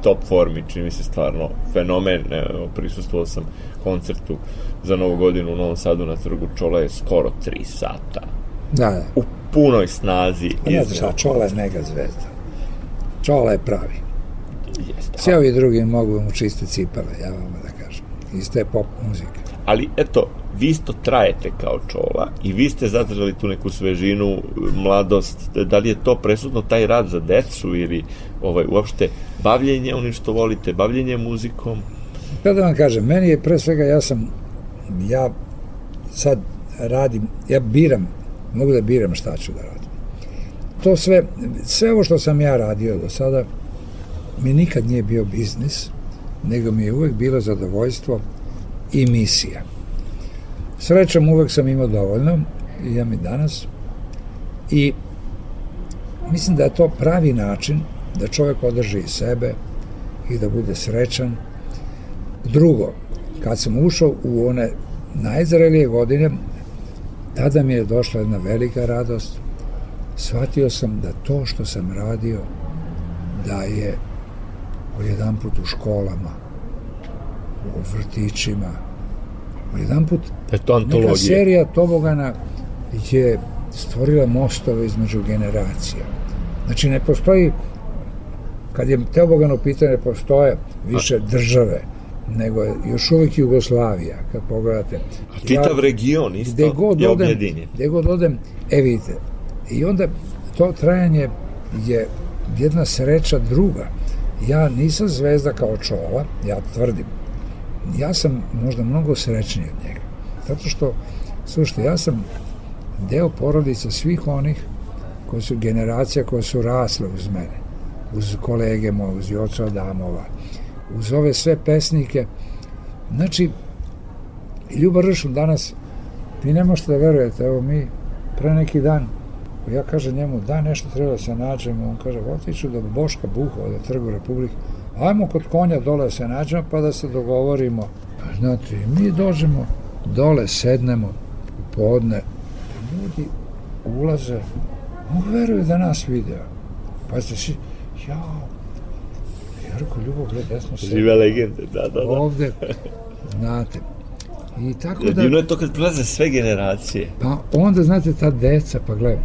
top formi, čini mi se stvarno fenomen, evo, prisustvovao sam koncertu za novu godinu u Novom Sadu na trgu Čola je skoro 3 sata. Da, da. U punoj snazi. Pa ne znaš, Čola je mega zvezda. Čola je pravi. Jeste. Sve ovi drugi mogu mu čiste cipele, ja vam da kažem. Isto je pop muzika. Ali, eto, vi isto trajete kao čola i vi ste zadržali tu neku svežinu, mladost, da li je to presudno taj rad za decu ili ovaj, uopšte bavljenje onim što volite, bavljenje muzikom? Pa da vam kažem, meni je pre svega, ja sam, ja sad radim, ja biram, mogu da biram šta ću da radim. To sve, sve ovo što sam ja radio do sada, mi nikad nije bio biznis, nego mi je uvek bilo zadovoljstvo i misija. Srećom uvek sam imao dovoljno, i imam i danas, i mislim da je to pravi način da čovek održi sebe i da bude srećan. Drugo, kad sam ušao u one najzrelije godine, tada mi je došla jedna velika radost. Shvatio sam da to što sam radio, da je jedan put u školama, u vrtićima, o jedan put da to neka serija Tobogana je stvorila mostove između generacija. Znači ne postoji kad je Teobogan u pitanju ne postoje više države nego je još uvijek Jugoslavija kad pogledate. A čitav ja, region isto gde god je odem, objedinjen. Gde god odem, e vidite, i onda to trajanje je jedna sreća druga. Ja nisam zvezda kao čola, ja tvrdim. Ja sam možda mnogo srećniji od njega. Zato što, slušajte, ja sam deo porodica svih onih koji su generacija koje su rasle uz mene, uz kolege moje, uz Joca Adamova, uz ove sve pesnike. Znači, Ljuba Ršun danas, vi ne možete da verujete, evo mi pre neki dan ja kažem njemu, da nešto treba da se nađemo, on kaže, otiću do Boška Buhova, do Trgu Republike, ajmo kod konja dole se nađemo pa da se dogovorimo. Znate, mi dođemo dole, sednemo u podne, ljudi ulaze, on veruje da nas video. Pa ste si, jao, ja rekao, Ljubo, gledaj, smo se... Žive legende, da, da, da. Ovde, znate, I tako da... Divno je to kad prelaze sve generacije. Pa onda, znate, ta deca, pa gledaj,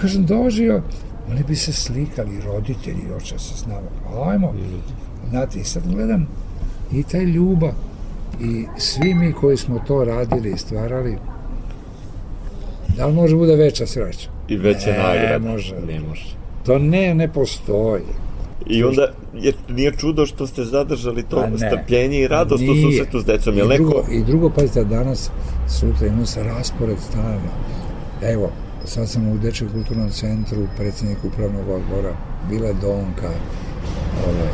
kažem, dožio, oni bi se slikali, roditelji, oče se pa ajmo. Znate, i sad gledam i taj ljubav i svi mi koji smo to radili i stvarali, da li može bude veća sreća? I veća nagrada? Ne može. Ne može. To ne, ne postoji. I onda je, nije čudo što ste zadržali to pa strpljenje i radost nije. u susretu s decom. I, drugo, neko... I drugo, pazite, danas, sutra imamo se raspored stalno. Evo, sad sam u Dečjem kulturnom centru, predsjednik upravnog odbora, bila Donka, ovaj,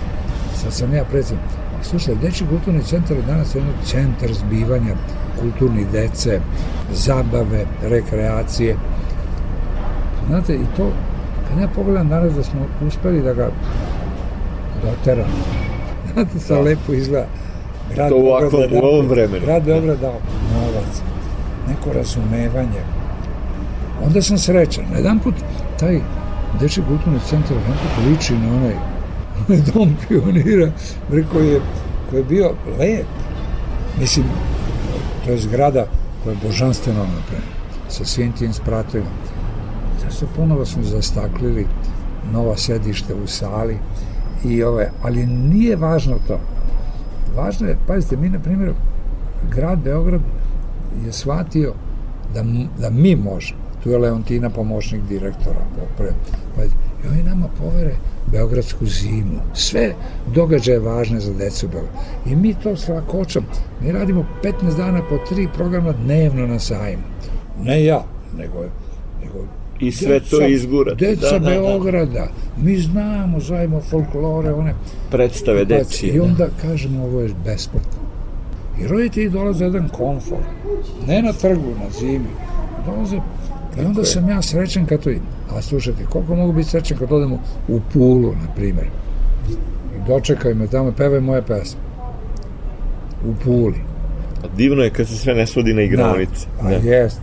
sad sam ja predsjednik. Slušaj, Dečji kulturni centar je danas jedan centar zbivanja kulturnih dece, zabave, rekreacije. Znate, i to, kad ja pogledam danas da smo uspeli da ga doteramo, znate, sa da. lepo izgleda. Grad to ovako, u ovom vremenu. Grad Beograd dao novac, neko razumevanje, onda sam srećan. Jedan put taj Deči kulturni centar put liči na onaj, onaj dom pionira, koji je, koji je bio lep. Mislim, to je zgrada koja je božanstveno napravljena, sa svim tim spratovima. Se ponovo smo zastaklili nova sedište u sali i ove, ali nije važno to. Važno je, pazite, mi na primjer, grad Beograd je shvatio da, da mi možemo tu je Leontina pomoćnik direktora. Popre, pa, I oni nama povere Beogradsku zimu. Sve događaje važne za decu Beograd. I mi to s lakoćom, mi radimo 15 dana po tri programa dnevno na sajmu. Ne ja, nego, nego I sve deca, to izgurati. Deca da, da, da, Beograda. Mi znamo, zajmo folklore, one... Predstave deci. I onda kažemo, ovo je besplatno. I roditelji dolaze jedan komfor. Ne na trgu, na zimi. Dolaze I onda sam ja srećen kad to idem. A slušajte, koliko mogu biti srećen kad odemo u Pulu, na primjer. I dočekaj me tamo, pevaj moje pesme. U Puli. A divno je kad se sve ne svodi na igranice. Da, a da. jest.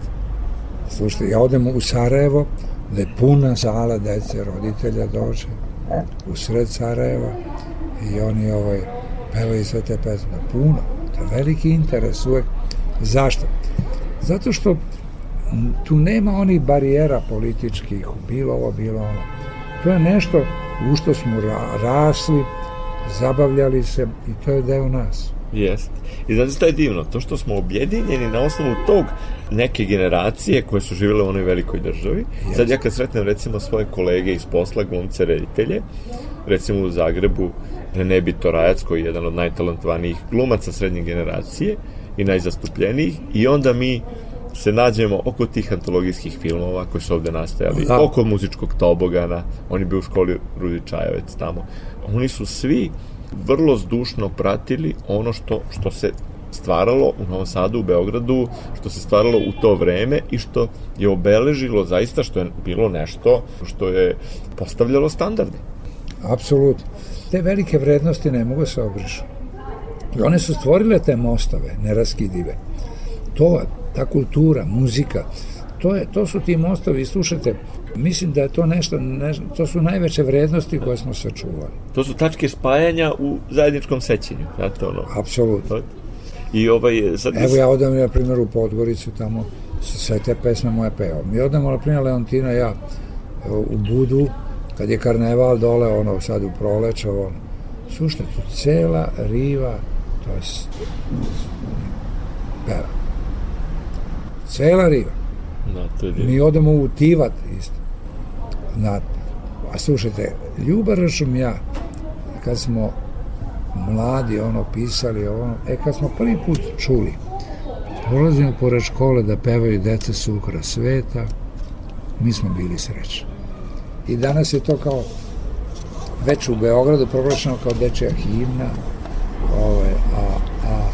Slušajte, ja odem u Sarajevo, gde je puna sala dece, roditelja dođe, u sred Sarajeva, i oni ovaj, pevaju sve te pesme. Puno. To je veliki interes uvek. Zašto? Zato što tu nema onih barijera političkih, bilo ovo, bilo ono. To je nešto u što smo rasli, zabavljali se i to je deo nas. Jest. I znate što je divno? To što smo objedinjeni na osnovu tog neke generacije koje su živjele u onoj velikoj državi. Jest. Sad ja kad sretnem recimo svoje kolege iz posla, glumce, reditelje, recimo u Zagrebu, Rene Bitorajac koji je jedan od najtalentovanijih glumaca srednje generacije i najzastupljenijih i onda mi se nađemo oko tih antologijskih filmova koji su ovde nastajali, da. oko muzičkog tobogana, oni bi u školi Rudi Čajovec tamo. Oni su svi vrlo zdušno pratili ono što, što se stvaralo u Novom Sadu, u Beogradu, što se stvaralo u to vreme i što je obeležilo zaista što je bilo nešto što je postavljalo standarde. Apsolutno. Te velike vrednosti ne mogu se obrišu. I one su stvorile te mostove, neraskidive. To ta kultura, muzika, to, je, to su ti mostovi, slušajte, mislim da je to nešto, ne, to su najveće vrednosti koje smo sačuvali. To su tačke spajanja u zajedničkom sećenju, znate ono? Apsolutno. I ovaj, sad... Evo ja odam, na primjer, u Podgoricu, tamo sve te pesme moje peo. Mi odamo, na primjer, Leontina ja u Budu, kad je karneval dole, ono, sad u Prolečevo, ono, slušajte, tu cela riva, to je peva Cela riva. Da, to je Mi odemo u Tivat isto. Na, a slušajte, Ljuba Ršum ja, kad smo mladi ono pisali ono, e kad smo prvi put čuli prolazimo pored škole da pevaju deca sukra sveta mi smo bili srećni i danas je to kao već u Beogradu proglašeno kao dečja himna ove, a, a,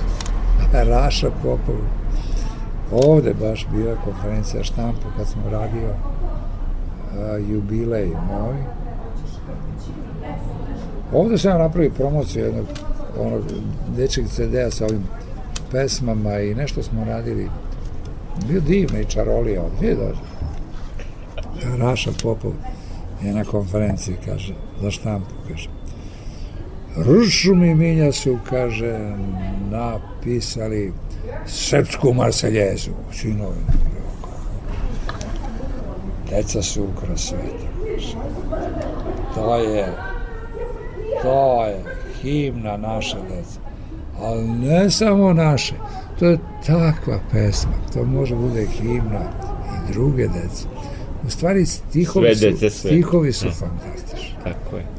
a Raša Popov ovde baš bila konferencija štampu kad smo radio a, jubilej moj. Ovde sam napravio promociju jednog onog dečeg CD-a sa ovim pesmama i nešto smo radili. Bio divno i čarolija. Gdje dođe? Raša Popov je na konferenciji, kaže, za štampu, kaže. Rušu mi minja su, kaže, napisali srpsku marseljezu, sinovi. Deca su ukra sveta. To je, to je himna naša deca. Ali ne samo naše, to je takva pesma, to može bude himna i druge dece. U stvari stihovi sve dece, su, stihovi su fantastični. Tako je.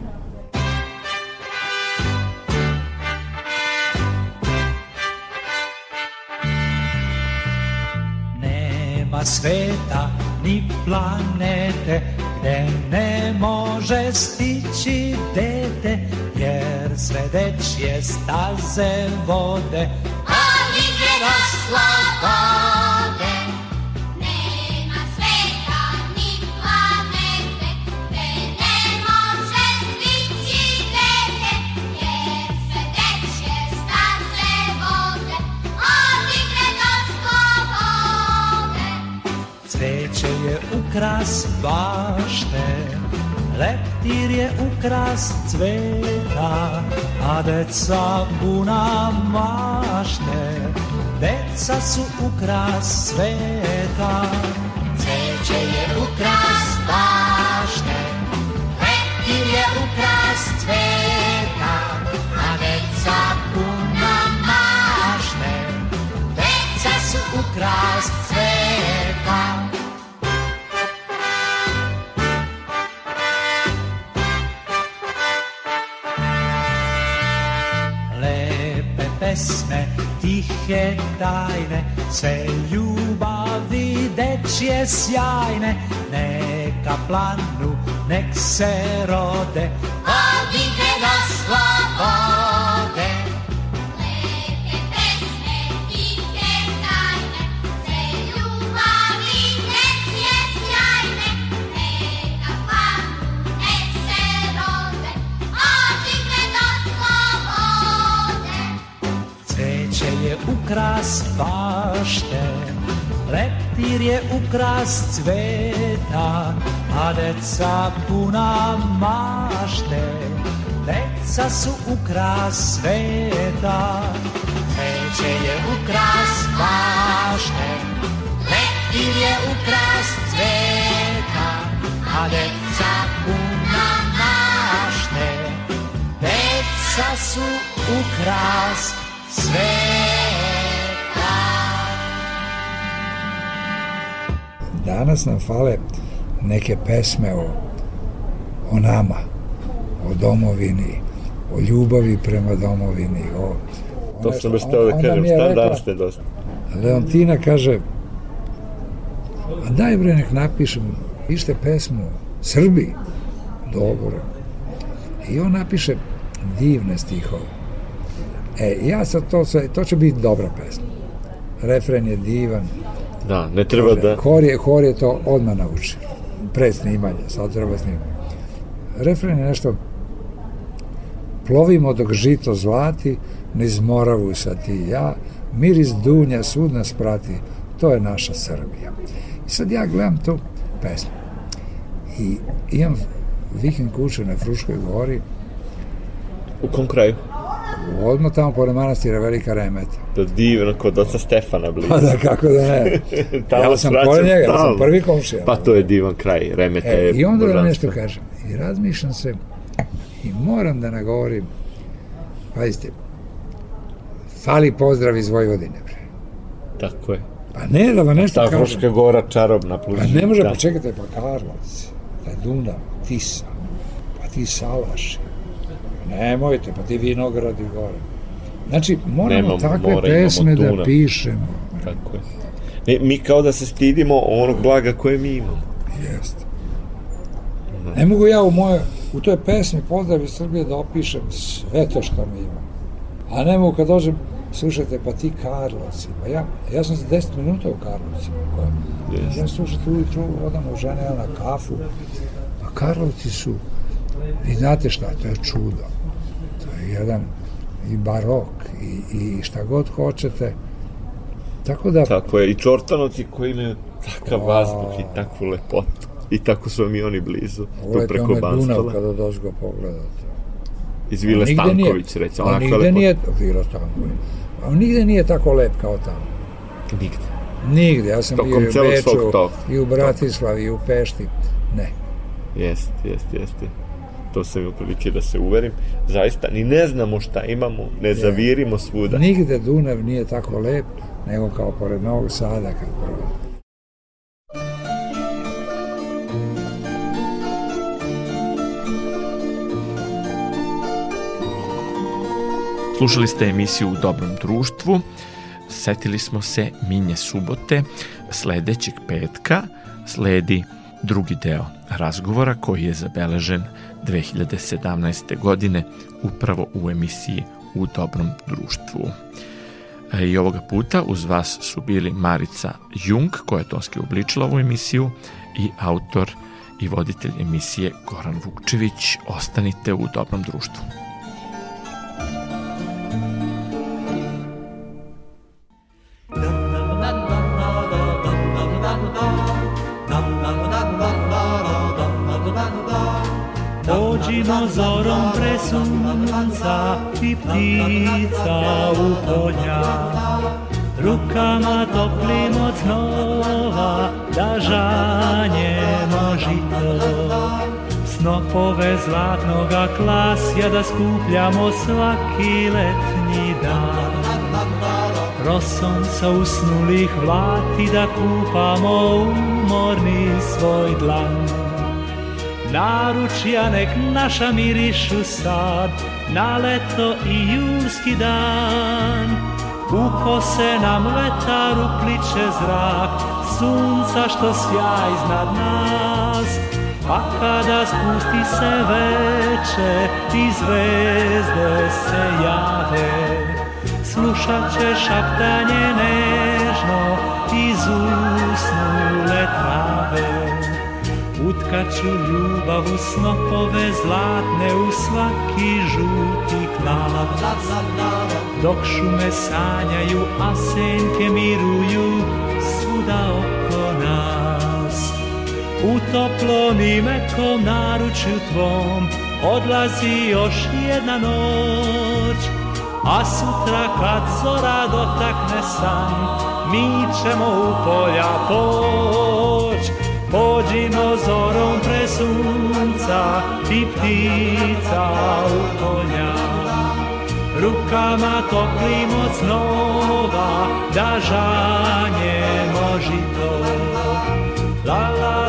Nema sveta ni planete gde ne može stići dete jer sve dečje staze vode. Ali je rosla ukras bašte, leptir je ukras cveta, a deca puna mašte, deca su ukras sveta. Cveće je ukras tajne, sve ljubavi dečje sjajne, neka planu, nek se rode, Odite do slobode. Ukras bašte, leptir je ukras cveta, a deca puna mašte, deca su ukras sveta. Cveće je ukras bašte, leptir je ukras cveta, a deca puna mašte, deca su ukras sveta. Danas nam fale neke pesme o, o nama, o domovini, o ljubavi prema domovini. O, To sam baš teo da kažem, šta danas ste dosta? Leontina kaže a daj bre nek napišem pište pesmu Srbi dobro i on napiše divne stihove e ja sad to sve to će biti dobra pesma refren je divan Da, ne treba da... Hor je, hor je to odmah naučio. Pred snimanje, sad treba snimati. Refren je nešto Plovimo dok žito zlati, niz Moravu sad ti i ja, miris dunja sud nas prati, to je naša Srbija. I sad ja gledam tu pesmu. I imam vikend kuću na Fruškoj gori, U kom kraju? Odmah tamo pored manastira Velika Remeta. Da divno, kod oca Stefana blizu. Pa da, kako da ne. Ja sam pored njega, ja sam prvi komšija. Pa to je divan kraj, Remeta E, je I onda da nešto kažem. I razmišljam se i moram da nagovorim pazite fali pozdrav iz Vojvodine. Bre. Tako je. Pa ne da vam nešto Ta kažem. Fruška gora čarobna plus. Pa ne može, Da. pa čekajte, pa Karlovac, taj Dunav, Tisa, pa ti Salaši. Nemojte, pa ti Vinogradi gore. Znači, moramo Nemamo takve imamo pesme da pišemo. Tako je. Ne, mi kao da se stidimo onog blaga koje mi imamo. Jeste. Ne mogu ja u moje, u toj pesmi Pozdrav iz Srbije da opišem sve to što mi imam. A ne mogu kad dođem, slušajte, pa ti Karlovci, pa ja, ja sam za 10 minuta u Karlovcima. koja- Jeste. Ja slušajte ujutru, odam u žene na kafu, a Karlovci su, i znate šta, to je čudo. Jedan i barok i, i šta god hoćete. Tako da, Tako je. I Čortanovci koji imaju takav vazduh i takvu lepotu. I tako su vam i oni blizu. Tu preko onaj Dunav Banstola. kada dozgo pogledate. Iz Vile Stanković, nije, recimo. On nigde nije, Vila Stanković, on nigde nije tako lep kao tamo. Nigde. Nigde, ja sam Tokom bio i u Beču, i u Bratislavi, i u Pešti. Ne, Jeste, jeste, jeste. To sam imao prilike da se uverim. Zaista, ni ne znamo šta imamo, ne zavirimo svuda. nigde Dunav nije tako lep, nego kao pored Novog Sada kad prođe. Slušali ste emisiju U dobrom društvu. Setili smo se Minje subote. Sledećeg petka sledi drugi deo razgovora koji je zabeležen 2017. godine upravo u emisiji U dobrom društvu. E, I ovoga puta uz vas su bili Marica Jung, koja je tonski obličila ovu emisiju, i autor i voditelj emisije Goran Vukčević. Ostanite u dobrom društvu. Pođimo zorom pre sunca i ptica u polja. Rukama toplim od snova da žanjemo žito. Snopove zlatnoga klasja da skupljamo svaki letnji dan. Rosom sa usnulih vlati da kupamo umorni svoj dlan. Naručja nek naša mirišu sad Na leto i julski dan. U kose nam vetar upliče zrak Sunca što sja iznad nas. Pa kada spusti se veče I zvezde se jave. Slušat će šaptanje nežno Iz usnule trave Utkaću ljubav u snopove zlatne U svaki žuti klav Dok šume sanjaju, a senke miruju Svuda oko nas U toplom i mekom tvom Odlazi još jedna noć A sutra kad zora dotakne san Mi ćemo u polja poć podinozorom presunca i ptica u konja. Rukama topli od snova, da žanje možito. La la